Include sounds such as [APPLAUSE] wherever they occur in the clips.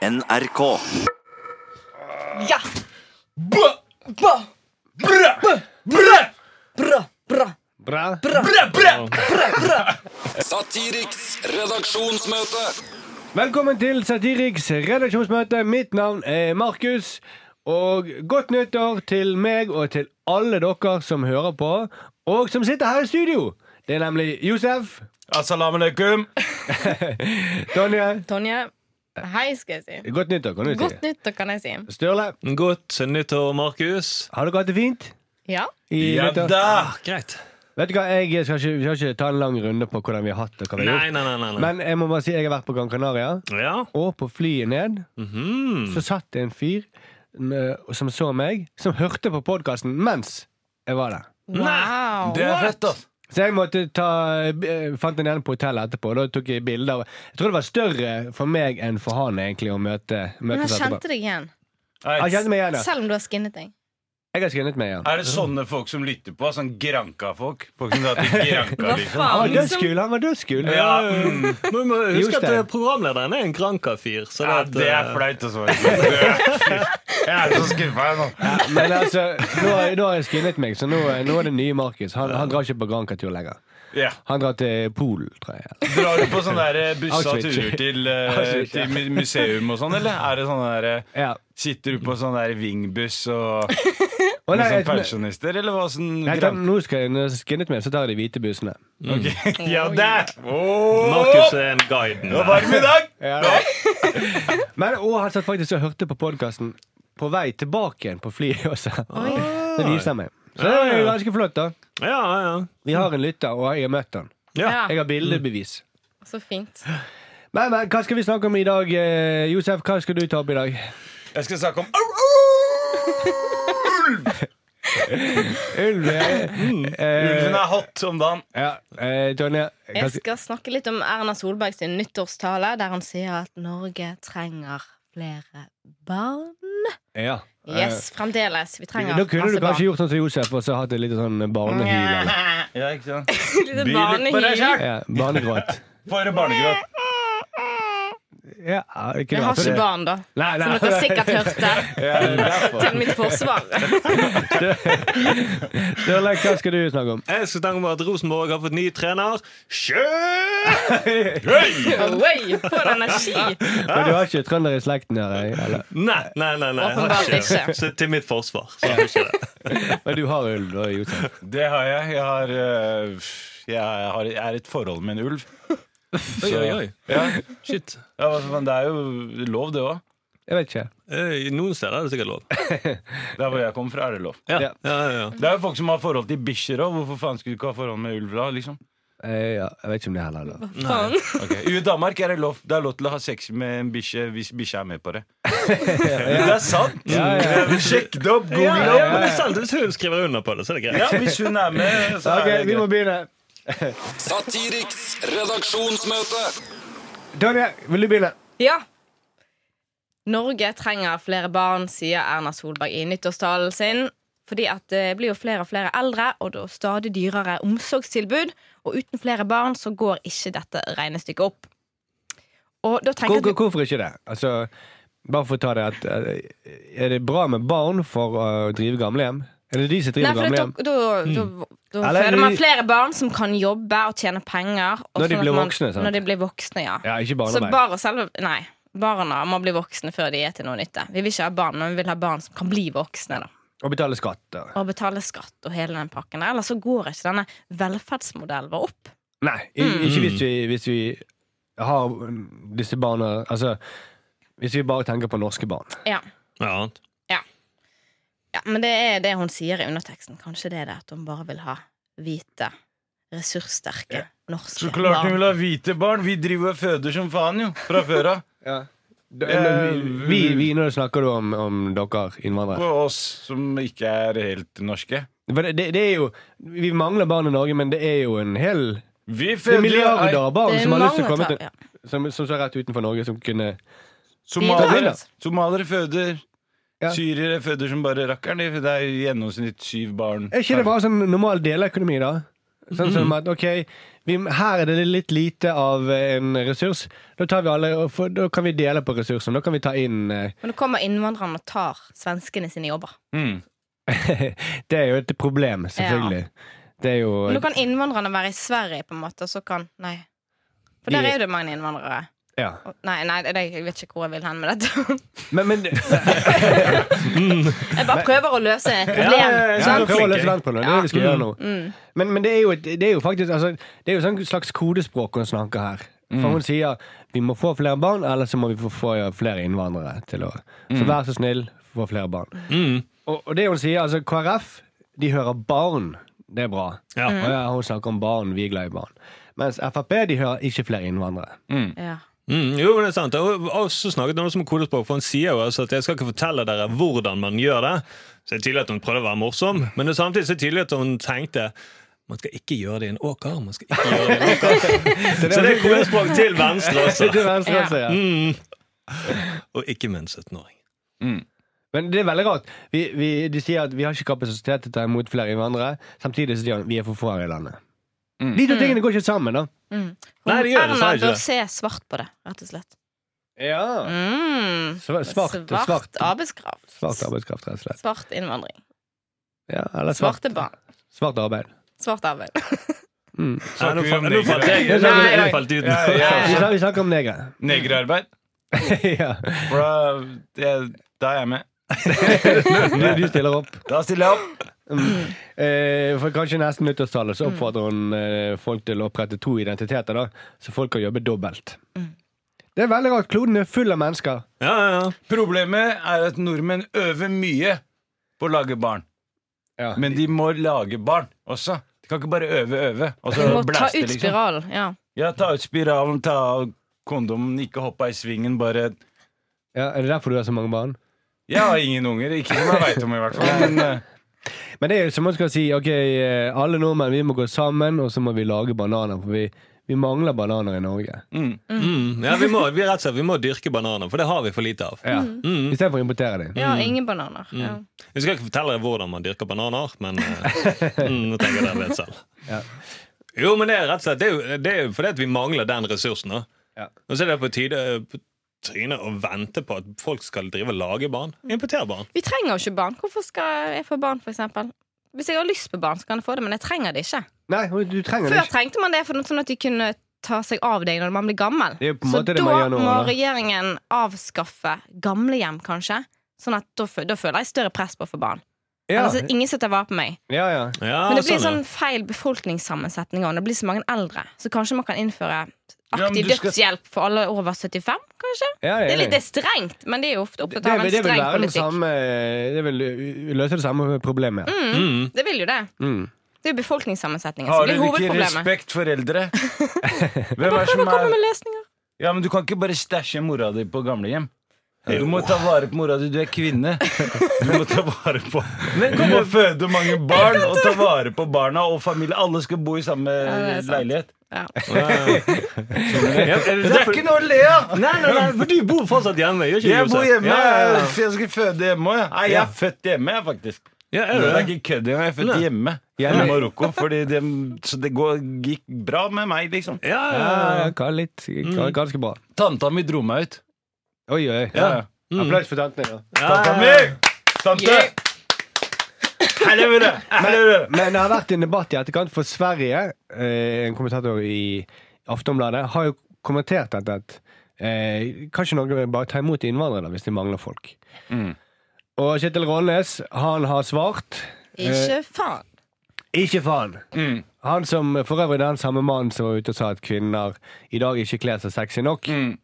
NRK. Ja! Bra! Bra! Bra! Bra! Bra! Bra! Bra. Bra! Bra! Bra! Bra! Satiriks redaksjonsmøte. Velkommen til Satiriks redaksjonsmøte. Mitt navn er Markus. Og godt nyttår til meg og til alle dere som hører på, og som sitter her i studio. Det er nemlig Josef, Assalamu alaikum. [LAUGHS] Tonje Tonje, hei, skal jeg si. Godt nyttår, kan du Godt si. nyttår, kan jeg si. Sturle, Godt nyttår, Markus. har dere hatt det fint? Ja. i Ja nyttår? da. Greit. Vet du hva, Jeg skal ikke, vi skal ikke ta en lang runde på hvordan vi har hatt det. hva vi har Nei, gjort. nei, nei. nei. Men jeg må bare si jeg har vært på Gran Canaria, Ja. og på flyet ned Mhm. så satt det en fyr med, som så meg, som hørte på podkasten mens jeg var der. Wow. Det er fett, altså. Så jeg måtte ta, eh, fant den igjen på hotellet etterpå. Da tok jeg bilder. Jeg tror det var større for meg enn for han egentlig å møte, Men han kjente deg igjen, Han kjente meg igjen, ja. selv om du har skinnet deg. Jeg har skinnet meg Jan. Er det sånne folk som lytter på? Sånn Granka-folk? Folk som til [LAUGHS] Granka, Hva liksom? Han var dødskul! Han var dødskul. Ja, mm. [LAUGHS] Men vi må huske at eh, programlederen er en granka-fyr. så ja, at, det er eh, å svare Jeg er så skuffa nå. Men altså, nå, nå har jeg skinnet meg, så nå, nå er det nye Markus. Han, han drar ikke på granka-tur lenger. Ja. Han drar til Polen, tror jeg. Drar du på sånne eh, bussa turer til, eh, til museum og sånn, eller? Er det sånne der, eh, Ja. Sitter du på sånn der Vingbuss og [LAUGHS] oh, nei, sånn pensjonister, eller hva? Sånn nei, tar, nå skal jeg, skinne ut har skinnet meg, så tar jeg de hvite bussene. Ok, [LAUGHS] Ja, der! Oh! Markus er en guide. Det var varm i dag! [LAUGHS] Men og han satt faktisk og hørte på podkasten på vei tilbake igjen på flyet også. Oh. Det viser meg. Så det er jo ganske flott, da. Ja, ja, ja. Vi har en lytter, og jeg har møtt han. Ja, Jeg har bildebevis. så fint. Men, men hva skal vi snakke om i dag, eh, Josef? Hva skal du ta opp i dag? Jeg skal snakke om au, au! [LAUGHS] Ulv. eh, Ulven eh, er hot om dagen. ja, eh, Tonje. hva Jeg skal- snakke litt om Erna Solberg sin nyttårstale, der han sier at Norge trenger flere barn. Ja. Yes, fremdeles. Vi Eh, trenger Da kunne masse du kanskje barn. gjort sånn som Josef og så hatt et lite sånn barnehyl. eller- [LAUGHS] Ja, ikke sant? [LAUGHS] By litt på deg barnehyl. Ja, barnegråt. Få barnegråt. Jeg har ikke barn, da. Nei, nei. Som dere sikkert hørte. [LAUGHS] Til mitt forsvar. [LAUGHS] Sturle, hva skal du snakke om? Jeg skal snakke om at Rosenborg har fått ny trener. Sjø! [LAUGHS] Oi, for energi! Men du har ikke trønder i slekten her? eh, Eller? Nei, nei, nei. nei. Åpenbart ikke. Så til mitt forsvar. Men du har ulv, da, Josef. Det har jeg. Jeg har, øh, jeg har jeg er i et forhold med en ulv. Oi, oi, oi. Ja, Shit. ja men det er jo lov, det òg. Jeg vet ikke. Eh, I noen steder er det sikkert lov. [LAUGHS] Der hvor jeg kommer fra, er det lov. Ja, Ja. ja, ja, ja. Det er jo folk som har forhold til bikkjer òg. Hvorfor faen skulle du ikke ha forhold med ulv da? liksom? Eh, ja, jeg vet ikke om det heller. Da. Faen. Okay. I Danmark er det lov Det er lov til å ha sex med en bikkje hvis bikkja er med på det. [LAUGHS] Det er sant! Ja, ja. [LAUGHS] Sjekk det opp! Ja, Google opp! er. Hvis hun skriver under på det, så er det greit. Ja, hvis hun er med, så Ok, er det vi må begynne. Satiriks redaksjonsmøte. Tonje, vil du begynne? Ja. Norge trenger flere barn, sier Erna Solberg i nyttårstalen sin. Fordi at det blir jo flere og flere eldre, og da stadig dyrere omsorgstilbud. Og uten flere barn så går ikke dette regnestykket opp. Og da tenker Hvor, jeg hvor, hvorfor ikke det? Altså, bare for å ta det at eh, Er det bra med barn for å drive gamlehjem? Er det de som driver for da, gamlehjem? da, da, da føder man flere barn som kan jobbe og tjene penger. og Når de sånn blir man- voksne, sant? Når de blir voksne, ja. Ja, ikke Så bare selve Nei. Barna må bli voksne før de er til noe nytte. Vi vil ikke ha barn, men vi vil ha barn som kan bli voksne. da Og betale skatter. Og betale skatt og hele den pakken. Ellers så går ikke denne velferdsmodellen vår opp. Nei, Mm. ikke hvis vi, hvis vi har disse barna Altså, hvis vi bare tenker på norske barn. Ja. Ja. Ja, Men det er det hun sier i underteksten. Kanskje det er det at hun bare vil ha hvite, ressurssterke norske Så klart hun vil ha hvite barn. Vi driver og føder som faen, jo. Fra før av. [LAUGHS] Ja. Vi, Vi, vi, Når snakker du om, om dere innvandrere. Og oss som ikke er helt norske. For det, det, det er jo Vi mangler barn i Norge, men det er jo en hel Vi Det er milliarder av barn som har lyst til å komme til ja. som, som står rett utenfor Norge, som kunne Somalier, somalier føder. Ja. Syrere føder som bare rakkeren. Det er i gjennomsnitt syv barn. Er ikke det bare sånn normal deleøkonomi, da? Sånn som at ok, vi, her er det litt lite av en ressurs. Da, tar vi alle, og for, da kan vi dele på ressursene. Da kan vi ta inn eh, Men nå kommer innvandrerne og tar svenskene sine jobber. Mm. [LAUGHS] Det er jo et problem, selvfølgelig. Det er jo Men nå kan innvandrerne være i Sverige, på en måte, og så kan Nei. For der er jo det mange innvandrere. Ja. Nei, nei, jeg vet ikke hvor jeg vil hen med dette. Men, men Jeg bare prøver å løse et problem. Ja, ja, ja, prøver å løse landsproblemet. Det er det vi skal gjøre nå. Mm. Men, men det, er jo det er jo faktisk altså, Det er jo sånn slags kodespråk hun snakker her. For hun sier vi må få flere barn, eller så må vi få, flere innvandrere til å Så vær så snill, få flere barn. Mm. Og, og det hun sier, altså KrF, de hører barn. Det er bra. Ja. Og ja, hun snakker om barn, vi er glad i barn. Mens Frp de hører ikke flere innvandrere. Ja. Mm, jo, det er sant. Og også snakket hun også om kodespråk, for hun sier jo altså at jeg skal ikke fortelle dere hvordan man gjør det. Så det er tydelig at hun prøvde å være morsom, men det er samtidig så tydelig at hun tenkte man skal ikke gjøre det i en åker. Man skal ikke gjøre det i en åker. [LAUGHS] Så det er kodespråk til venstre [LAUGHS] også. Til venstre også, ja. Mm. Og ikke med en 17-åring. Men det er veldig rart. Vi, vi, de sier at vi har ikke kapasitet til å ta imot flere innvandrere. Samtidig så sier at vi er for få her i landet. Mm. De to tingene går ikke sammen, da. Mm. Nei, det gjør det, Erna bør se svart på det, rett og slett. Ja. Mm. Svart, svart, svart, arbeidskraft. svart arbeidskraft, rett og slett. Svart innvandring. Ja, eller svart, Svarte barn. svart arbeid. Svart arbeid. Mm. Nei, nå falt om nå falt jeg falt ut. Vi, snakker, om negre. Negerarbeid. [LAUGHS] ja. Det, da er jeg med. Du, du stiller opp. Da stiller jeg opp. Eh, for kanskje nesten nyttårstallet så oppfordrer hun eh, folk til å opprette to identiteter, da, så folk kan jobbe dobbelt. Det er veldig rart. Kloden er full av mennesker. Ja, ja, ja. Problemet er at nordmenn øver mye på å lage barn. Ja. Men de må lage barn også. De kan ikke bare øve, øve. Og så må ta blaste, ut liksom. spiralen. Ja. Ja, ta ut spiralen, ta av kondomen, ikke hoppe i svingen. Bare Ja, er det derfor du har så mange barn? Jeg har ingen unger. Ikke som jeg veit om, i hvert fall. Men eh, Men det er jo som man skal si Ok, eh, alle nordmenn vi må gå sammen, og så må vi lage bananer. For vi, vi mangler bananer i Norge. mm. Mm. ja vi, må, vi, rett og slett, vi må dyrke bananer, for det har vi for lite av. Ja. Mm. Istedenfor å importere dem. ja, ingen bananer. Ja. Jeg skal ikke fortelle deg hvordan man dyrker bananer, men eh, mm, nå tenker jeg dere vet selv. Ja. Jo, men det er rett og slett Det er jo, det er jo fordi at vi mangler den ressursen. Ja. Og så er det på tide på trynet å vente på at folk skal drive og lage barn. Importere barn. Vi trenger jo ikke barn. Hvorfor skal jeg få barn, for eksempel? Hvis jeg har lyst på barn, så kan jeg få det, men jeg trenger det ikke. Nei, du trenger det Før ikke. trengte man det for noe sånn at de kunne ta seg av deg når man blir gammel. Det er på en Så det da man gjør nå, må regjeringen avskaffe gamlehjem, kanskje. Sånn at da, da føler jeg større press på å få barn. Ja, er ingen setter vare på meg. ja, ja. Ja, Men det blir sånn, sånn feil befolkningssammensetning. Det blir så mange eldre. Så kanskje man kan innføre aktiv ja, skal- dødshjelp for alle over 75, kanskje? ja Det er litt det er strengt, men de er jo ofte det, opptatt det, av en det vil streng politikk. samme Det vil løse det samme problemet. Mm, Mm. det vil jo det. Mm. Det er befolkningssammensetningen Har som blir dere ikke respekt for eldre? [LAUGHS] Hvem er det som er med. Ja, men Du kan ikke bare stæsje mora di på gamlehjem. Du må ta vare på mora di. Du er kvinne. Du må ta vare på Du må føde mange barn og ta vare på barna og familie. Alle skal bo i samme ja, sant. leilighet. Ja. Er det Det er ikke noe å le av! Nei, nei, nei, for du bor fortsatt hjemme. Gjør ikke Jeg bor hjemme. Ja, ja, ja. Jeg skal føde hjemme òg. Jeg. Nei, jeg Ja. er født hjemme, jeg, faktisk. Ja, er Det det er ikke kødd engang. Jeg er født Nei. hjemme er i Marokko. Fordi det, så det går, gikk bra med meg, liksom. Ja, Ja, ja, litt, ganske bra. Tanta mi dro meg ut. Oi, oi. Ja. Ja. Applaus for tantene. Ja. Tanta mi! Tante! Helvete! Helvete! Men det har vært en debatt i etterkant for Sverige. Eh, en kommentator i Aftonbladet har jo kommentert dette at eh, kanskje Norge vil bare ta imot innvandrere hvis de mangler folk. Mm. Og Kjetil Rollnes, han har svart Ikke faen. Ikke faen. Mm. Han som for øvrig er den samme mannen som var ute og sa at kvinner i dag ikke kler seg sexy nok. Mm.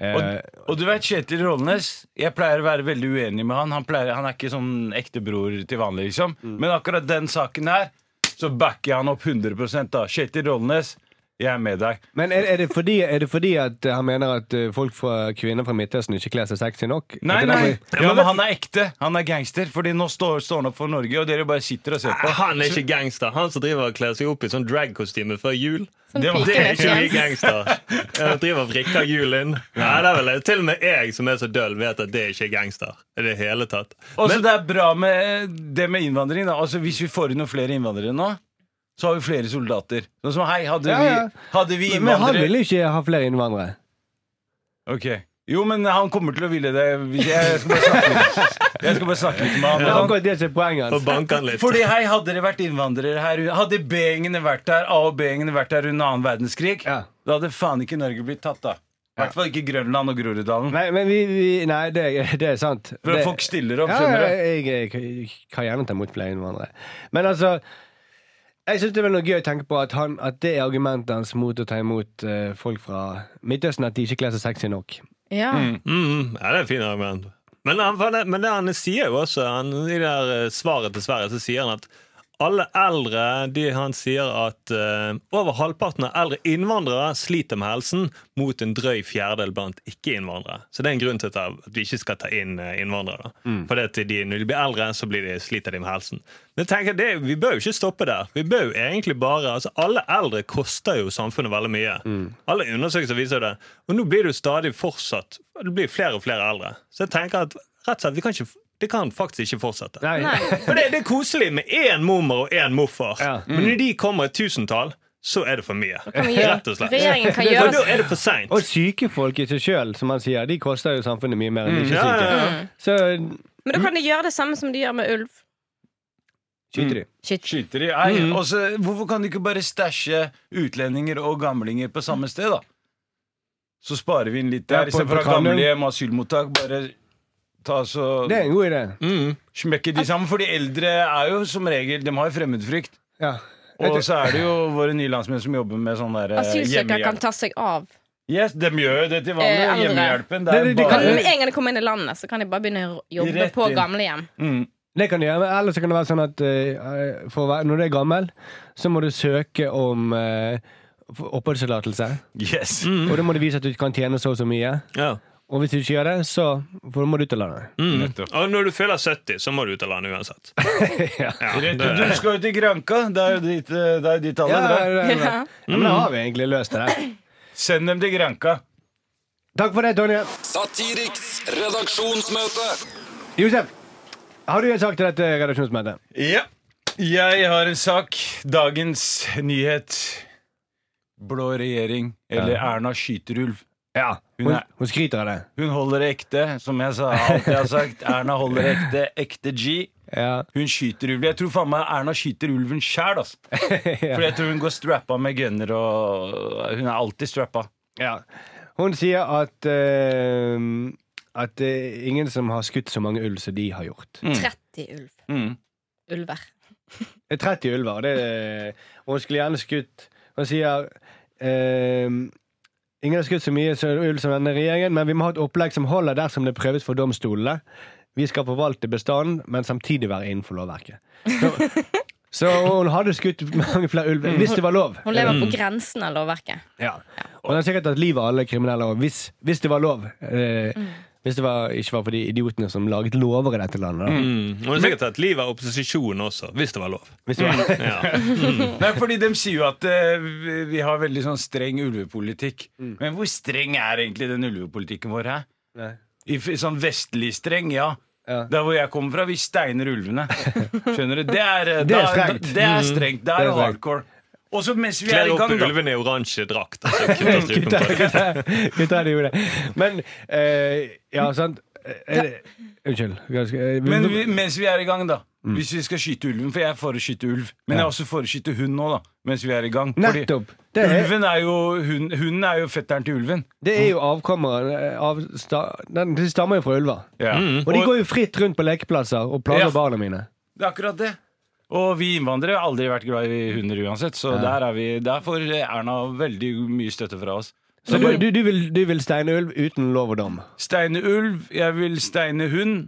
Eh, Og, og du vet Kjetil Rollnes Jeg pleier å være veldig uenig med han. Han, pleier, han er ikke sånn ektebror til vanlig liksom. Men akkurat den saken her Så backer jeg han opp 100% da. Kjetil Rollnes, jeg er med deg men er, er, det fordi, er det fordi at han mener at eh, folk fra, kvinner fra Midtøsten ikke kler seg sexy nok? Nei, nei, ja, men han er ekte Han er gangster Fordi nå står, står han opp for Norge Og dere bare sitter og ser på Han er ikke gangster. Han som driver og kler seg opp i sånn dragkostyme før jul. Det var- Det er ikke vi gangster. Jeg driver og vrikker jul inn. Nei, det er vel Til og med jeg som er så døll, vet at det er ikke er gangster. I det hele tatt. Også, det er bra med det med innvandring da Altså hvis vi får inn noen flere innvandrere nå så har vi flere soldater. Sånn som hei, hadde Ja, ja. vi, hadde vi Men han innvandrere vil ikke ha flere innvandrere. Ok Jo, men han kommer til å ville det. hvis Jeg jeg skal bare snakke litt, jeg skal bare snakke litt med han. Det er men han akkurat det som er poenget Og hans. banke han litt. Fordi hei, Hadde det vært innvandrere her Hadde B-gjengene vært der A- og B-gjengene vært der under annen verdenskrig, Ja. da hadde faen ikke Norge blitt tatt, da. I hvert fall ikke Grønland og Groruddalen. Nei, men vi, vi Nei, det, det er sant. For det, folk stiller opp, ja, skjønner du. jeg, jeg, jeg kan gjerne ta imot flere innvandrere. Men altså Jeg syns det er noe gøy å tenke på at, han, at det er argumentet hans mot å ta imot uh, folk fra Midtøsten, at de ikke kler seg sexy nok. Ja. Mm, ja, det er et fint argument. Men, han, men det han sier jo også han, I det der eh, svaret til Sverige så sier han at alle eldre de, Han sier at uh, over halvparten av eldre innvandrere sliter med helsen, mot en drøy fjerdedel blant ikke-innvandrere. Så det er en grunn til at vi ikke skal ta inn eh, innvandrere. Mm. For de, når de blir eldre, så blir de, sliter de med helsen. Men jeg tenker, det, Vi bør jo ikke stoppe der. Vi bør jo egentlig bare, altså Alle eldre koster jo samfunnet veldig mye. Alle undersøkelser viser det. Og nå blir det jo stadig fortsatt Det blir flere og flere eldre. Så jeg tenker at rett og slett, vi kan ikke, det kan faktisk ikke fortsette. Nei. Nei. For det, det er koselig med én mormor og én morfar. Ja. Men når de kommer i tusentall, så er det for mye. Rett og slett. Regjeringen kan [LAUGHS] Og gjøre da er det for seint. Og syke folk i seg sjøl, som han sier, de koster jo samfunnet mye mer enn de ikke Mm. Ja, syke. ja, ja. Så Men da kan de gjøre det samme som de gjør med ulv. skyter de. Shit. Skyter de. Nei, Mm. også, hvorfor kan de ikke bare stæsje utlendinger og gamlinger på samme sted, da? Så sparer vi inn litt Ja, der. på- Istedenfor på at gamlehjem og asylmottak bare så Det er en god idé. Mm. smekke de sammen. For de eldre er jo som regel De har jo fremmedfrykt. Ja. Og så er det jo våre nye landsmenn som jobber med sånn der eh, Asylsøkere kan hjemmehjelp. ta seg av. Yes, de gjør jo det til vanlig. Eh. Hjemmehjelpen. Det Det- er det- de Kan, kan- bare med en gang de kommer inn i landet, så kan de bare begynne å jobbe Rett på gamlehjem. mm. Det kan de gjøre, Eller så kan det være sånn at uh, for være, når du er gammel, så må du søke om uh, oppholdstillatelse. Yes. Og da må du vise at du kan tjene så og så mye. Ja. Og hvis du ikke gjør det, så for må du ut av landet. Mm. Og når du fyller 70, så må du ut av landet uansett. [LAUGHS] Ja, Ja, Du skal jo til Granka. Det er jo ditt, eh, det er dit alle Ja, drar. det, det, Ja. ja, men da har vi egentlig løst det. her. Send dem til Granka. Takk for det, Tonje. Satiriks redaksjonsmøte. Josef, har du en sak til dette redaksjonsmøtet? Ja. Jeg har en sak. Dagens nyhet. Blå regjering. Eller Erna skyter ulv. Ja. Hun er- hun skryter av det. Hun holder det ekte, som jeg sa, alltid har sagt. [LAUGHS] Erna holder ekte. Ekte G. Ja. Hun skyter ulv. Jeg tror faen meg Erna skyter ulven sjæl. Altså. [LAUGHS] For jeg tror hun går strappa med gunner, og hun er alltid strappa. ja. Hun sier at uh, At det er ingen som har skutt så mange ulv som de har gjort. 30 ulv. Mm. ulver. [LAUGHS] Det er 30 ulver. Det er, hun skulle gjerne skutt Hun sier eh, Ingen har skutt så mye ulv som denne regjeringen, men vi må ha et opplegg som holder dersom det prøves for domstolene. Vi skal forvalte bestanden, men samtidig være innenfor lovverket. Så, [LAUGHS] så hun hadde skutt mange flere ulv hvis det var lov. Hun lever på grensen av lovverket. Ja. Og hun har sikkert tatt livet av alle kriminelle òg, hvis, hvis det var lov. Eh, Hvis det var, ikke var for de idiotene som laget lover i dette landet. Da. Mm. Og det er sikkert tatt livet av opposisjonen også, hvis det var lov. Hvis det var. Ja. [LAUGHS] Nei, fordi De sier jo at uh, vi- har veldig sånn streng ulvepolitikk. Men hvor streng er egentlig den ulvepolitikken vår her? Nei. I sånn vestlig streng, ja. Ja. Der hvor jeg kommer fra, vi steiner ulvene. [LAUGHS] Skjønner du? Det er, eh, Det er da- strengt. Det er strengt. Det Det er strengt. hardcore. Og så mens vi er Kler i opp gang, da ulven i oransje drakt. Altså. Gutta hadde gjort det. Men eh, Ja, sant. Er unnskyld. Ganske, eh, Men vi, mens vi er i gang, da. Hvis vi skal skyte ulven, for jeg er for å skyte ulv. Men jeg er også for å skyte hund nå, da. Mens vi er i gang. Fordi Nettopp. Det er, ulven er jo hund, Hunden er jo fetteren til ulven. det er jo avkommeren. eh, av sta, den, stammer jo fra ulver. Ja. Og de går jo fritt rundt på lekeplasser og plager Ja. barna mine. Det er akkurat det. Og vi innvandrere har aldri vært glad i hunder uansett, så der, er vi, der får Erna veldig mye støtte fra oss. Så du, du, du, vil, du vil steine ulv uten lov og dom? Steine ulv, jeg vil steine hund,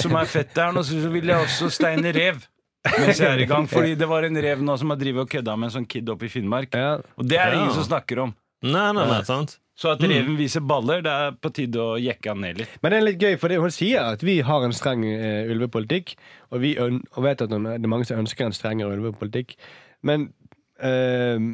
som er fetteren, og så vil jeg også steine rev. Mens jeg er i gang, fordi Det var en rev nå som har drivet og kødda med en sånn kid oppe i Finnmark. Ja. Og det er det Ja. ingen som snakker om. Nei, nei, nei, sant? Så at reven viser baller, det er på tide å jekke han ned litt. Men det er litt gøy, for det, hun sier at vi har en streng eh, ulvepolitikk. Og vi øn, og vet at det er mange som ønsker en strengere ulvepolitikk. Men eh,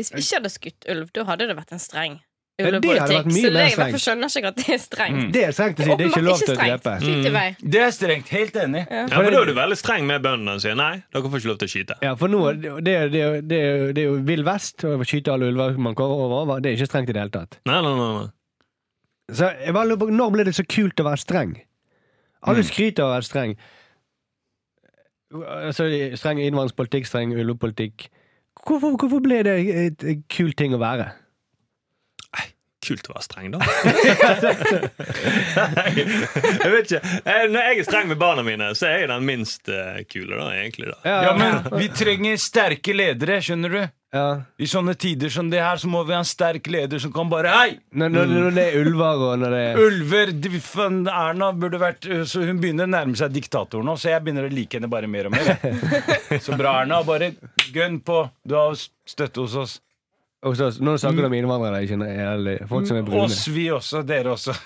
Hvis vi ikke hadde skutt ulv, da hadde det vært en streng. Ja, det hadde vært mye Så mer jeg skjønner ikke at det er strengt. Det er strengt å si. Det er ikke lov til å drepe. Mm. Det er strengt. Helt enig. Ja, for Da er du veldig streng med bøndene og sier nei, dere får ikke lov til å skyte. Ja, for nå, det, det, det, det, det er jo vill vest å skyte alle ulver man kommer over. Det er ikke strengt i det hele tatt. Nei, nei, nei, nei. Så jeg bare lurer på, Når ble det så kult å være streng? Alle Mm. skryter av å være streng. Altså, streng innvandringspolitikk, streng ulvepolitikk. Hvorfor, hvorfor ble det et, et kult ting å være? Kult å være streng, da. jeg vet ikke. Eh, Når jeg er streng med barna mine, så er jeg den minst eh, kule, da, egentlig. da. Ja, men vi trenger sterke ledere, skjønner du? ja. I sånne tider som det her, så må vi ha en sterk leder som kan bare Hei! Når, når, når det er ulver og når det er Ulver de- Erna burde vært Så Hun begynner å nærme seg diktator nå, så jeg begynner å like henne bare mer og mer. [LAUGHS] Så bra, Erna. Bare gønn på. Du har støtte hos oss. Og så, Nå snakker du om innvandrere, ikke eller folk som er brune. Oss, vi også. Dere også. [LAUGHS]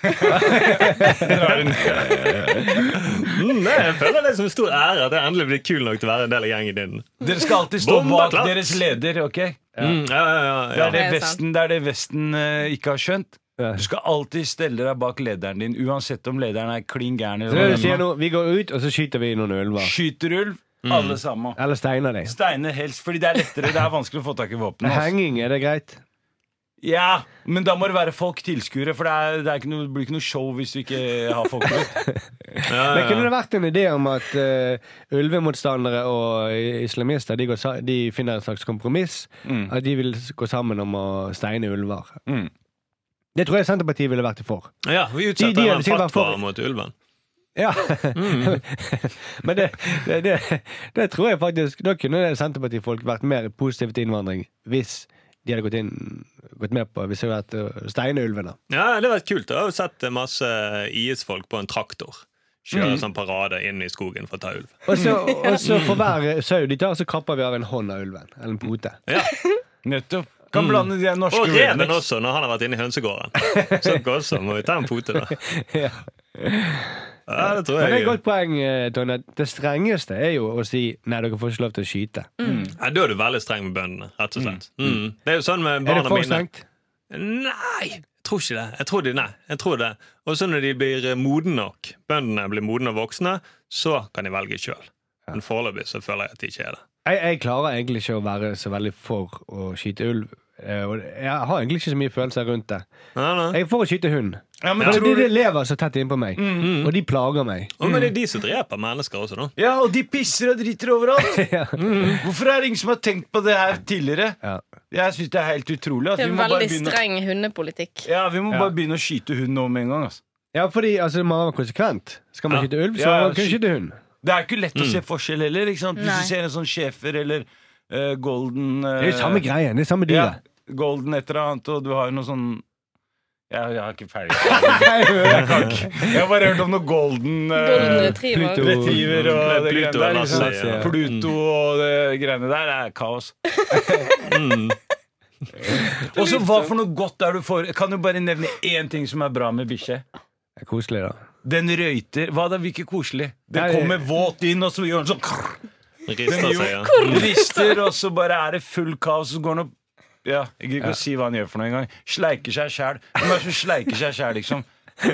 Mm, nei, jeg føler det som en stor ære at jeg endelig blir kul nok til å være en del av gjengen din. Dere skal alltid stå Bomba bak klart. deres leder, OK? Mm, ja, ja, ja, Det ja. er det Det er sant. Vesten, det er det Vesten uh, ikke har skjønt. Du skal alltid stelle deg bak lederen din, uansett om lederen er klin gæren. Det vi går ut, og så skyter vi noen ulver. Skyter ulv, alle sammen. Eller steiner de. Steiner helst, fordi det er lettere. Det er vanskelig å få tak i våpen. altså. Henging, er det greit? Ja, men da må det være folk tilskuere, for det, er, det, er ikke noe, det blir ikke noe show hvis du ikke har folk med. [LAUGHS] Ja, Men kunne det vært en idé om at uh, ulvemotstandere og islamister de, går, sa- de finner et slags kompromiss? Mm. At de vil gå sammen om å steine ulver? Mm. Det tror jeg Senterpartiet ville vært for. ja, vi De- utsetter de er en sikkert bare fatwa mot ulven. Ja. [LAUGHS] Men det, det, det, det tror jeg faktisk Da kunne Senterpartifolk vært mer positive til innvandring hvis de hadde gått, inn, gått med på Hvis det hadde vært Steinulvene. Ja, det var kult. Jeg har sett masse IS-folk på en traktor kjøre sånn parade inn i skogen for å ta ulv. Og så, [LAUGHS] og så for hver sau de tar, så kapper vi av en hånd av ulven. Eller en pote. Ja. Nettopp. Kan blande de norske Og reven også, når han har vært inne i hønsegården. Så også må vi ta en pote, da. [LAUGHS] Ja. Ja, det tror Men det er et godt poeng, eh, Tonje. Det strengeste er jo å si nei, dere får ikke lov til å skyte. Ja, da er du veldig streng med bøndene, rett og slett. Mm. Det er jo sånn med Er det for strengt? Nei, jeg tror ikke det. Jeg tror de, nei, jeg tror det. Og så når de blir moden modne nok, bøndene blir modne og voksne, så kan de velge sjøl. Men foreløpig så føler jeg at de ikke er det. Jeg, jeg klarer egentlig ikke å være så veldig for å skyte ulv. Eh, Jeg har egentlig ikke så mye følelser rundt det. Nei, nei. Jeg er for å skyte hund. Ja, men For tror de, de lever så tett innpå meg, og de plager meg. Å, men det er de som dreper mennesker også, da. Ja, og de pisser og driter overalt. [LAUGHS] Ja. Hvorfor er det ingen som har tenkt på det her tidligere? Ja. Jeg syns det er helt utrolig. Altså, Det vi er veldig begynne, streng hundepolitikk. ja, vi må Ja. bare begynne å skyte hund nå med en gang. Altså. ja, fordi altså, man må være konsekvent. Skal man Ja. skyte ulv, så kan man skyte hund. Det er ikke lett å se forskjell heller. Ikke sant? Hvis du ser en sånn schæfer eller eh, golden Det er jo eh, samme greie. Det er samme Ja, golden et eller annet, og du har noe sånn jeg, jeg har ikke ferdig. [LAUGHS] Ja. Jeg har bare hørt om noe golden, eh, Golden retriever. Pluto. retriever og det Pluto greiene der. Liksom. ja. Pluto og det greiene der er kaos. [LAUGHS] Mm. Og så hva for noe godt er du for? Kan du bare nevne én ting som er bra med bikkje? Det er koselig, da. Den røyter. Hva da, virker koselig? Den Nei, kommer våt inn, og så gjør den sånn krr, Rister seg, ja. Rister, og så bare er det full kaos, så går han opp Ja, jeg gidder ikke å si hva han gjør for noe engang. Sleiker seg sjæl. Hvem er det som sleiker seg sjæl, liksom?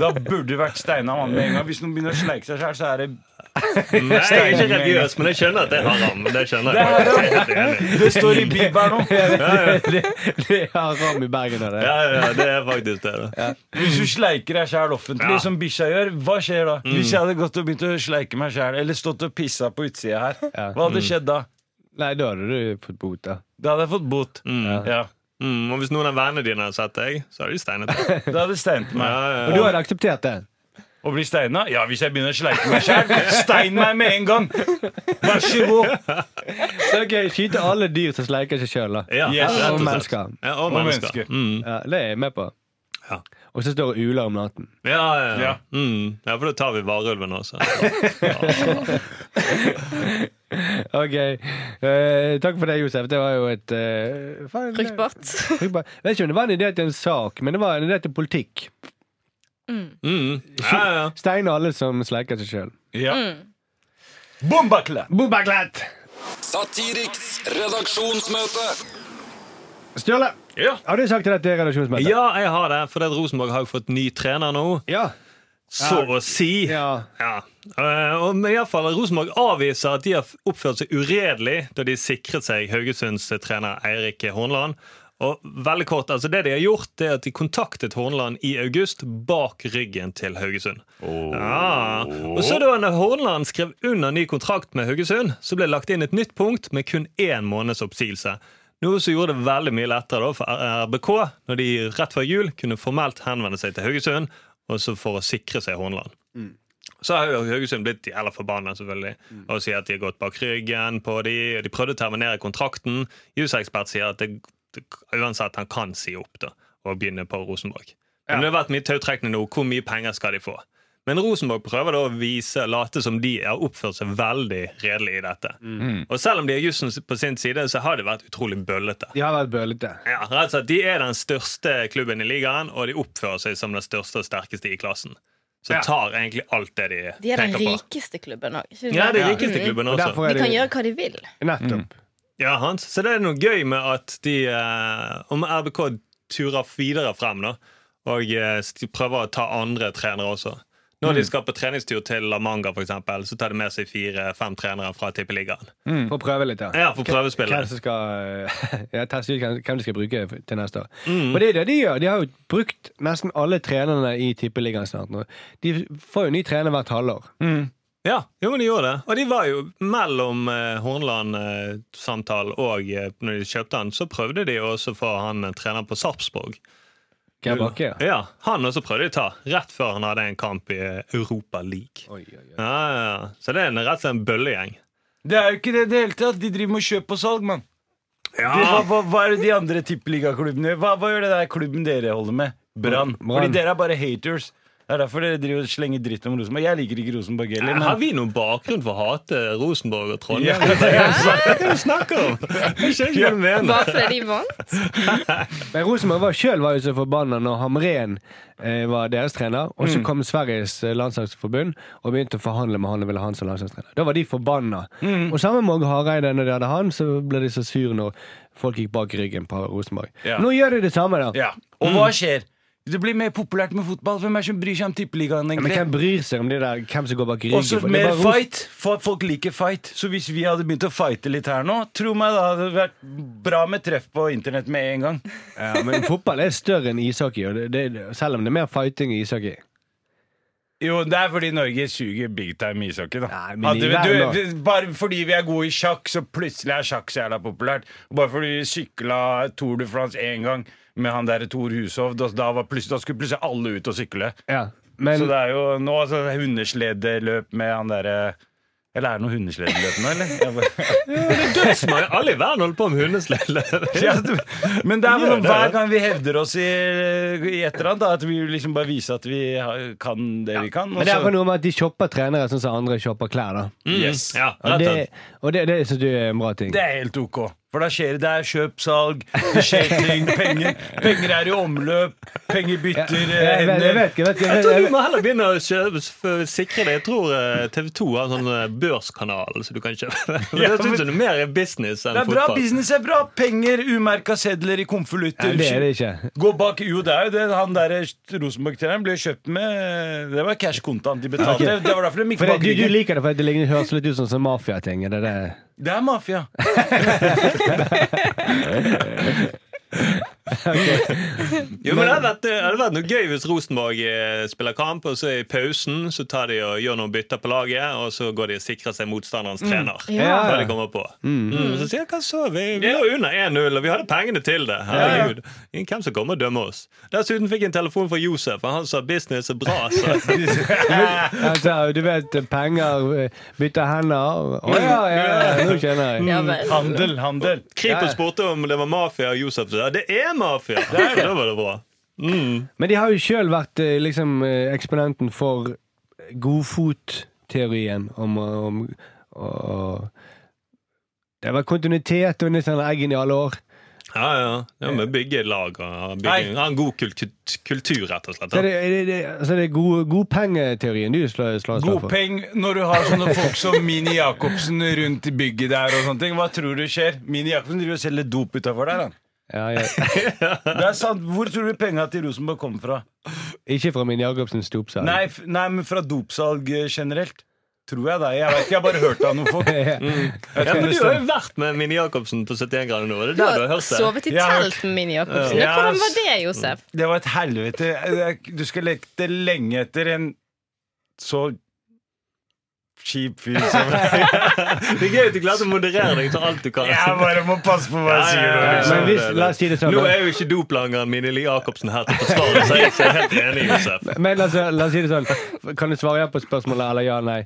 Da burde det vært steina mann med en gang. Hvis noen begynner å sleike seg sjæl, så er det Nei, jeg er ikke religiøs, men jeg skjønner at det er haram. Det skjønner jeg. Det er. Det står i Bibelen nå. [LAUGHS] det, det er ram i Bergen det. Ja, ja, det er faktisk det. da. Hvis du sleiker deg sjæl offentlig, Ja. som bikkja gjør, hva skjer da? Hvis jeg hadde gått og begynt å sleike meg sjæl, eller stått og pissa på utsida her, hva hadde skjedd da? Nei, da hadde du fått bot, da. Da hadde jeg fått bot. Mm. Ja. Mm, og hvis noen av vennene dine hadde sett deg, så hadde de steinet deg. [LAUGHS] Da hadde steinet meg. Ja, ja, Og du ja. hadde akseptert det? Å bli steina? Ja, hvis jeg begynner å sleike meg sjæl, stein meg med en gang! Vær så god. Så ok, Skyte alle dyr som sleiker seg sjøl, da. Ja, Yes. og, Og mennesker. Ja, og Og mennesker. Mm. Ja, det er jeg med på. Ja. Og så står det uler om natten. Ja, ja, ja. Ja. Mm. ja, for da tar vi varulven også. [LAUGHS] Ok, Uh, Takk for det, Josef. Det var jo et uh. Fruktbart. Jeg vet ikke om det var en idé til en sak, men det var en idé til politikk. Mm. Ja, ja. Stein alle som sleiker seg sjøl. Ja. Bombakle! Bombaklet! Satiriks redaksjonsmøte. Stjåle, Ja. Har du sagt til dette redaksjonsmøtet? ja, jeg har det. For det at Rosenborg har jo fått ny trener nå. Ja. Så å si. Ja. Ja. Eh, og men i alle fall, Rosenborg avviser at de har oppført seg uredelig da de sikret seg Haugesunds trener Eirik Hornland. Og veldig kort, altså Det de har gjort, det er at de kontaktet Hornland i august bak ryggen til Haugesund. Ja. Og så da når Hornland skrev under ny kontrakt med Haugesund, så ble det lagt inn et nytt punkt med kun én måneds oppsigelse. Noe som gjorde det veldig mye lettere for RBK når de rett før jul kunne formelt henvende seg til Haugesund og så for å sikre seg Hornland. Så har Haugesund blitt jævla forbanna selvfølgelig, og sier at de har gått bak ryggen på de, og de prøvde å terminere kontrakten. Jusekspert sier at det, uansett han kan si opp da, og begynne på Rosenborg. Men det har vært mye tautrekkende nå. Hvor mye penger skal de få? Men Rosenborg prøver da å vise late som de har oppført seg veldig redelig i dette. Og selv om de har jussen på sin side, så har de vært utrolig bøllete. De har vært bøllete. Ja, altså, De er den største klubben i ligaen, og de oppfører seg som den største og sterkeste i klassen. Så Ja. tar egentlig alt det de, De er den tenker på. rikeste klubben òg. Ja, de er rikeste klubben også. De er kan gjøre hva de vil. Nettopp. Ja, Hans. Så det er noe gøy med at de eh, Om RBK turer videre frem nå, og eh, prøver å ta andre trenere også. Når de skal på treningstur til La Manga, for eksempel, så tar de med seg fire-fem trenere fra Tippeligaen. For å prøve litt, ja. Ja, for prøvespillet. Hvem som skal [LAUGHS] ja, teste ut hvem de skal bruke til neste år. Mm. Og det er det de gjør. De har jo brukt nesten alle trenerne i Tippeligaen snart nå. De får jo ny trener hvert halvår. Ja, jo, men de gjorde det. Og de var jo mellom eh, Hornland-samtalen og eh, når de kjøpte han, så prøvde de også å få han eh, trener på Sarpsborg. Bakke, ja. Ja, Han også prøvde de å ta, rett før han hadde en kamp i eh, Europa League. Oi, oi, oi. Ja, ja, ja. Så det er en, rett og slett en bøllegjeng. Det er jo ikke det i det hele tatt. De driver med kjøp og salg, mann. Ja. hva, hva, hva er det de andre tippeligaklubbene gjør? Hva, hva gjør det der klubben dere holder med? Brann. Brann. Fordi dere er bare haters. Det er derfor dere driver og slenger dritt om Rosenborg. Jeg liker ikke Rosenborg heller. Har vi noen bakgrunn for å hate Rosenborg og Trondheim? Ja. [LAUGHS] Hva er det du snakker om? Jeg skjønner ikke hva du mener. Bare fordi de vant. [LAUGHS] Men Rosenborg var sjøl var jo så forbanna når Hamren eh, var deres trener. Og så kom Sveriges eh, landslagsforbund og begynte å forhandle med han og ville ha han som landslagstrener. Da var de forbanna. Og sammen med Åge Hareide, når de hadde han, så ble de så sure når folk gikk bak ryggen på Rosenborg. Ja. Nå gjør de det samme, da. ja. Og hva skjer? Det blir mer populært med fotball. Hvem er som bryr seg om tippeligaen? Men hvem bryr seg om det der, hvem som går bak ryggen? Også det er mer fight. For Folk liker fight. Så hvis vi hadde begynt å fighte litt her nå, tro meg, da hadde det vært bra med treff på internett med en gang. Ja, men fotball er større enn ishockey, og det, det, selv om det er mer fighting i ishockey. Jo, det er fordi Norge suger big time i ishockey. da Nei, men Hadde vi- verden du, Bare fordi vi er gode i sjakk, så plutselig er sjakk så jævla populært. Bare fordi vi sykla Tour de France én gang med han der Tor Hushovd, og da, var plutselig, da skulle plutselig alle ut og sykle. Ja, men så det er jo nå altså, hundesledeløp med han derre Eller er det noe hundesledeløp nå, eller? [LAUGHS] Jeg bare, Dødsmann. Alle i verden holder på med hundeslede. [LAUGHS] ja, men det er vel det. hver gang vi hevder oss i, i et eller annet, da, at vi liksom bare viser at vi har, kan det vi kan. Også. Men det er vel noe med at de shopper trenere sånn som andre shopper klær. da Yes. Ja, Og det, og det, det synes du er en bra ting. Det er helt ok. For da skjer det, det er kjøp, salg, det skjer ting, penger, penger er i omløp, penger bytter jeg, eh, vet, jeg, hender. vet, ikke, jeg, Jeg jeg, tror du må heller begynne å kjøpe, for, sikre det. Jeg tror eh, TV 2 har en sånn eh, børskanal så du kan kjøpe. [LAUGHS] Men Ja, det synes men- jeg er mer business enn Det er bra, fotball. business er bra. Penger, umerka sedler i konvolutter. Nei, det er det ikke. Gå bak, Jo, det er jo det. Han der Rosenborg-treneren ble kjøpt med Det var cash kontant de betalte. Okay. Det var derfor de gikk det, bak du, du liker det for det høres litt ut som sånn mafiating. er Det det. Det er mafia. [LAUGHS] [LAUGHS] [LAUGHS] [LAUGHS] Jo, men det hadde vært, det hadde vært noe gøy hvis Rosenborg eh, spiller kamp, og så i pausen så tar de og gjør noen bytter på laget, og så går de og sikrer seg motstanderens trener. Ja. Hva de kommer på. Mm. Så sier jeg hva så? Vi, vi lå under 1-0, og vi hadde pengene til det. Herregud. Hvem som kommer og dømmer oss? Dessuten fikk jeg en telefon fra Josef, og han sa business er bra. Så. Altså, [LAUGHS] du vet, penger bytter hender. Å ja, ja, ja, nå skjønner jeg. Ja. Handel, handel. Kripos spurte om det var mafia, og Josef sa det er mafia. Da var det bra. Mm. Men de har jo sjøl vært eh, liksom, eh, eksponenten for godfotteorien om, om og, Det har vært kontinuitet under denne eggen i alle år. Ja, ja. ja men bygge lag og bygge, ha en god kultur, kultur, rett og slett. Så det, det, det, altså det er god, godpengeteorien du slår, slår slag for. Godpeng når du har sånne folk som Mini Jacobsen rundt i bygget der og sånne ting. Hva tror du skjer? Mini Jacobsen driver og selger dop utafor der, han. Ja, ja. [LAUGHS] Det er sant. Hvor tror du penga til Rosenborg kommer fra? Ikke fra min Jacobsens dopsalg. Nei, f nei, men fra dopsalg eh, generelt. Tror jeg det. Jeg vet ikke, jeg har bare hørt det av noen folk. [LAUGHS] Ja, tror men Du har jo vært med Mini Jacobsen på 71 grader nå. Det er Du der har du har hørt det. sovet i Jeg har telt med Mini Jacobsen. Ja. Hvordan var det, Josef? Det var et helvete. Jeg- Du skal lete lenge etter en så kjip fyr som [LAUGHS] Det er gøy at du klarte å moderere deg til alt du kan. Jeg bare må passe på hva jeg sier. Ja, ja, ja. liksom. Men hvis, la oss si det sånn Nå er jo ikke doplangeren Mini Jacobsen her til å forsvare seg, så jeg er helt enig, Josef. Men la oss, la oss si det sånn Kan du svare ja på spørsmålet eller ja nei?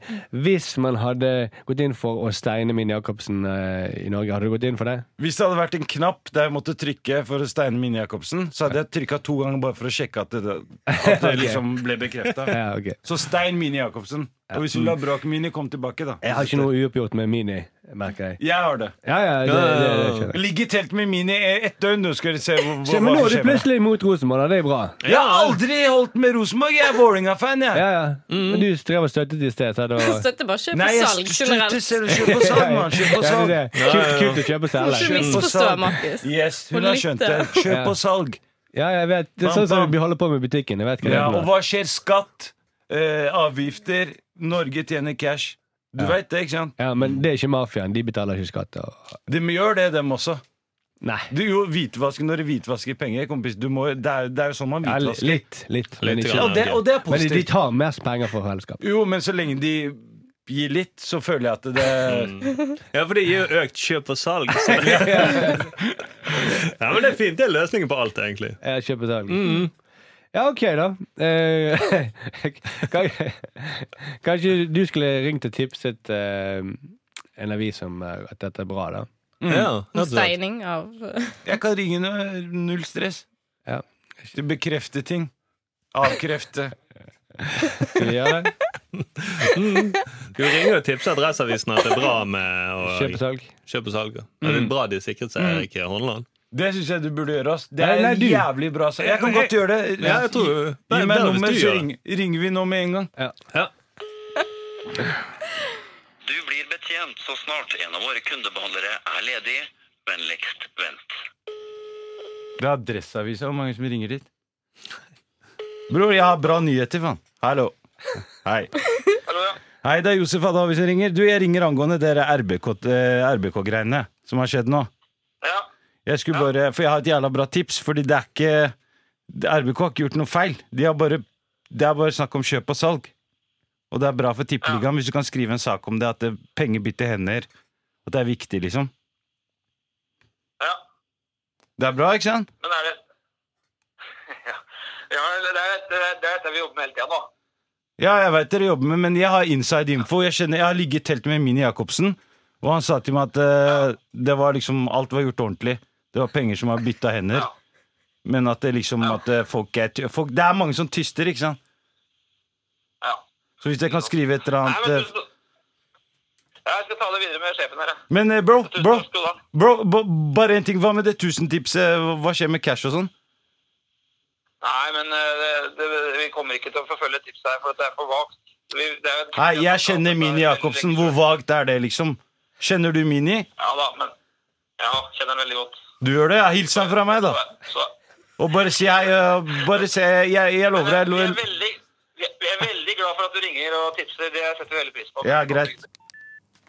Hvis man hadde gått inn for å steine Mini Jacobsen eh, i Norge, hadde du gått inn for det? Hvis det hadde vært en knapp der jeg måtte trykke for å steine Mini Jacobsen, så hadde jeg trykka to ganger bare for å sjekke at det, at det [LAUGHS] liksom ble bekrefta. Ja, ok Så stein Mini Jacobsen. Og hvis bråk Mini, kom tilbake, da. Jeg har ikke noe uoppgjort med Mini, merker jeg. Jeg har det. Ja, ja, det, det, det. Ligg i telt med Mini ett døgn, nå skal du se hvor, hvor, men nå er du plutselig imot Rosenborg. Det er bra. Jeg har aldri holdt med Rosenborg. Jeg er Vålerenga-fan, jeg. Ja, ja. Men du strev og støttet i sted. Så da... [LAUGHS] Støtter bare kjøp Nei, og salg generelt. selv kjøp og salg, mann. [LAUGHS] Kjøp og salg. det er det. Kult, kult å kjøpe og selge. ikke og misforstå, salg. Markus. Yes, hun har skjønt det. Kjøp Ja. og salg. Ja, jeg vet. Det er sånn som vi holder på med butikken. Jeg vet hva det Ja, er. og hva skjer? Skatt, eh, avgifter, Norge tjener cash. Du Ja. vet det, ikke sant? Ja, men det er ikke mafiaen. De betaler ikke skatt. Og... De gjør det, dem også. Nei. Du jo hvitvasker når du hvitvasker penger, kompis. Du må, det, er, det er jo sånn man Ja, hvitvasker. litt. litt, men, ikke. Ja, og det, og det er men de tar mest penger for fellesskapet. Jo, men så lenge de gir litt, så føler jeg at det Ja, for det gir jo økt kjøp og salg. Så. [LAUGHS] Ja, men det er fint. Det er løsningen på alt, egentlig. Ja, kjøp og salg. Ja, OK, da. Eh, [LAUGHS] Kanskje du skulle ringt og tipset eh, en avis om eh, at dette er bra, da. Ja, Om steining av [LAUGHS] Jeg kan ringe nå, null stress. Ja. Du bekrefter ting. Avkrefte. [LAUGHS] Gjøre det? Du ringer og tipser Adresseavisen at det er bra med å Kjøpe salg? kjøpe og salg. Ja, Det er bra de sikret seg, Erik Horneland. Det syns jeg du burde gjøre. ass Det er nei, en jævlig bra sak. Jeg kan godt gjøre det. Ja, jeg tror Gi det er meg nummer, så ring, ringer vi nå med en gang. Ja. Du blir betjent så snart en av våre kundebehandlere er ledig. Vennligst vent. Det er Adresseavisa. Hvor mange som ringer dit? Bror, jeg har bra nyheter, faen. Hallo. Hei. Hallo, ja. Hei, det er Josef Adavi som ringer. Du, Jeg ringer angående dere RBK-greiene RBK-greiene som har skjedd nå. Jeg skulle bare, For jeg har et jævla bra tips, fordi det er ikke RBK har ikke gjort noe feil. De har bare, det er bare snakk om kjøp og salg. Og det er bra for Tippeligaen hvis du kan skrive en sak om det, at det, penger bytter hender. At det er viktig, liksom. ja. Det er bra, ikke sant? Men er det [LAUGHS] Ja, ja det, er, det, er, det er dette vi jobber med hele tida nå. Ja, jeg vet dere jobber med, men jeg har inside info. Jeg kjenner, jeg har ligget i telt med Mini Jacobsen, og han sa til meg at uh, det var liksom, alt var gjort ordentlig. Det var penger som var bytta hender. Ja. Men at det liksom at eh, folk er folk, Det er mange som tyster, ikke sant? Ja. Så hvis jeg kan skrive et eller Nei, annet men eh, ja, Jeg skal ta det videre med sjefen her. jeg. Men eh, bro, bro, bro, bro, bare en ting. Hva med det tusentipset? Hva skjer med cash og sånn? Nei, men eh, det, det, vi kommer ikke til å forfølge tipset her, for det er for vagt. Vi, er, Nei, jeg kjenner Mini Jacobsen. Hvor vagt er det, liksom? Kjenner du Mini? Ja da, men Ja, kjenner den veldig godt. Du gjør det? Ja, Hils han fra meg, da. Så, Og bare si hei. Bare si jeg, jeg lover deg. vi, er veldig, vi er veldig glad for at du ringer og tipser. Det setter vi veldig pris på. Ja, greit.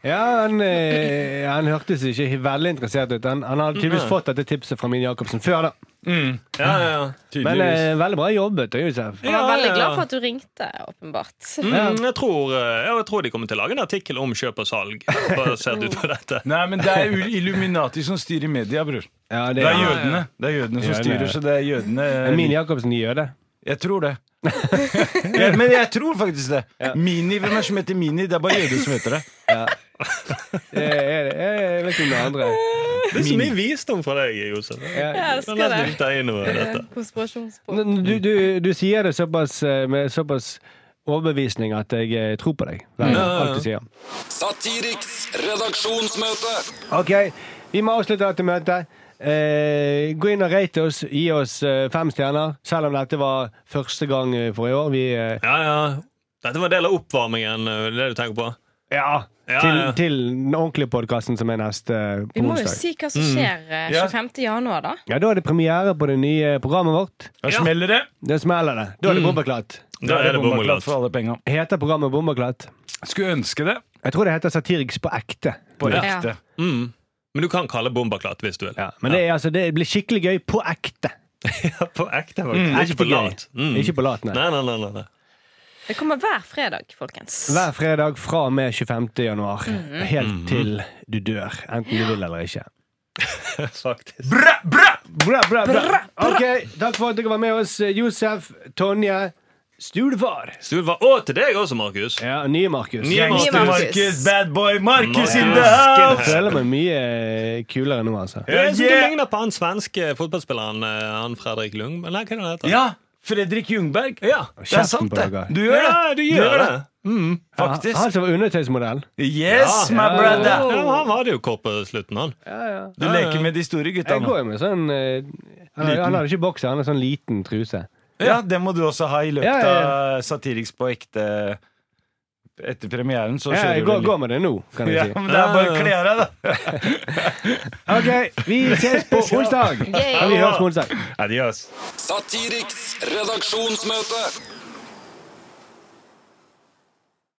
Ja, han, eh, han hørtes ikke veldig interessert ut. Han, han hadde tydeligvis fått dette tipset fra Min Jacobsen før, da. Ja, ja, ja. Men Tydeligvis. eh, veldig bra jobbet, da, Josef. Jeg var Ja, veldig ja, ja. glad for at du ringte, åpenbart. Mm, jeg, tror, eh, ja, jeg tror de kommer til å lage en artikkel om kjøp og salg. Basert ut på dette. [LAUGHS] Nei, men det er jo Illuminati som styrer media, bror. Ja, Det er er jødene Det er jødene som Jødene. styrer, så det er jødene Min Jacobsen det. Jeg tror det. Ja, men jeg tror faktisk det. Mini, Hvem er det som heter Mini? Det er bare jøder som heter det. Jeg, jeg, jeg vet ikke om det andre. Det er så mye visdom fra deg, Josef. Jeg Jeg elsker det. Du, du, du sier det såpass, eh, med såpass overbevisning at jeg eh, tror på deg. Hver, Ja, ja, ja. alt du sier. Satiriks redaksjonsmøte. Ok, vi må avslutte dette møtet. Eh, gå inn og rate oss. Gi oss eh, fem stjerner. Selv om dette var første gang eh, for i år. Vi, eh, Ja, ja. Dette var en del av oppvarmingen. eh, Det er det du tenker på? Ja, Ja, til, ja. til den ordentlige podkasten som er neste onsdag. Vi må jo si hva som skjer mm. 25. januar, da. Ja, Da er det premiere på det nye programmet vårt. Da smeller det. Det smeller det. Da er det bombeklatt. Da er det bombeklatt bombeklatt. for alle penger. Heter programmet Bombeklatt? Skulle ønske det. Jeg tror det heter Satiriks på ekte. På Ja. ekte. Mm. Men du kan kalle bombaklatt hvis du vil. Ja, men det, er, altså, det blir skikkelig gøy på ekte. [LAUGHS] Ja, på ekte, faktisk. Mm, Ikke på lat. Mm. Ikke på lat, nei. Nei, nei, nei, nei, nei. Det kommer hver fredag, folkens. Hver fredag fra og med 25. januar. Helt til du dør. Enten du vil eller ikke. [LAUGHS] Faktisk. Bra, bra! Bra, bra, bra. Ok, Takk for at dere var med oss, Josef, Tonje, Stulefar. Stulfar. Og til deg også, Markus. Ja, nye Markus. Nye Markus. Markus, bad boy Markus in the house! house! føler meg mye kulere nå, altså. Jeg synes Yeah. Du ligner på han svenske fotballspilleren eh, Han Fredrik Lung. Nei, hva heter han? Ja, Fredrik Ljungberg. Ja. Det er sant, det. Du gjør det. Ja, du gjør det. Mm. Faktisk. Han som var undertøysmodell. Yes, my brother. Ja, han hadde jo kort på slutten, han. Ja, ja. Du leker med de store gutta Jeg nå. går jo med sånn eh, Han, han hadde ikke bokser, han hadde sånn liten truse. Ja, det må du også ha i løpet Ja, ja, av Satiriks på ekte etter premieren. Så Ja, kjører jeg går, går med det nå, kan Ja, jeg si. men det er bare å kle av deg, da. [LAUGHS] Ok, vi ses på [LAUGHS] onsdag. Yay. Ja, vi høres på onsdag. Adios. Satiriks redaksjonsmøte.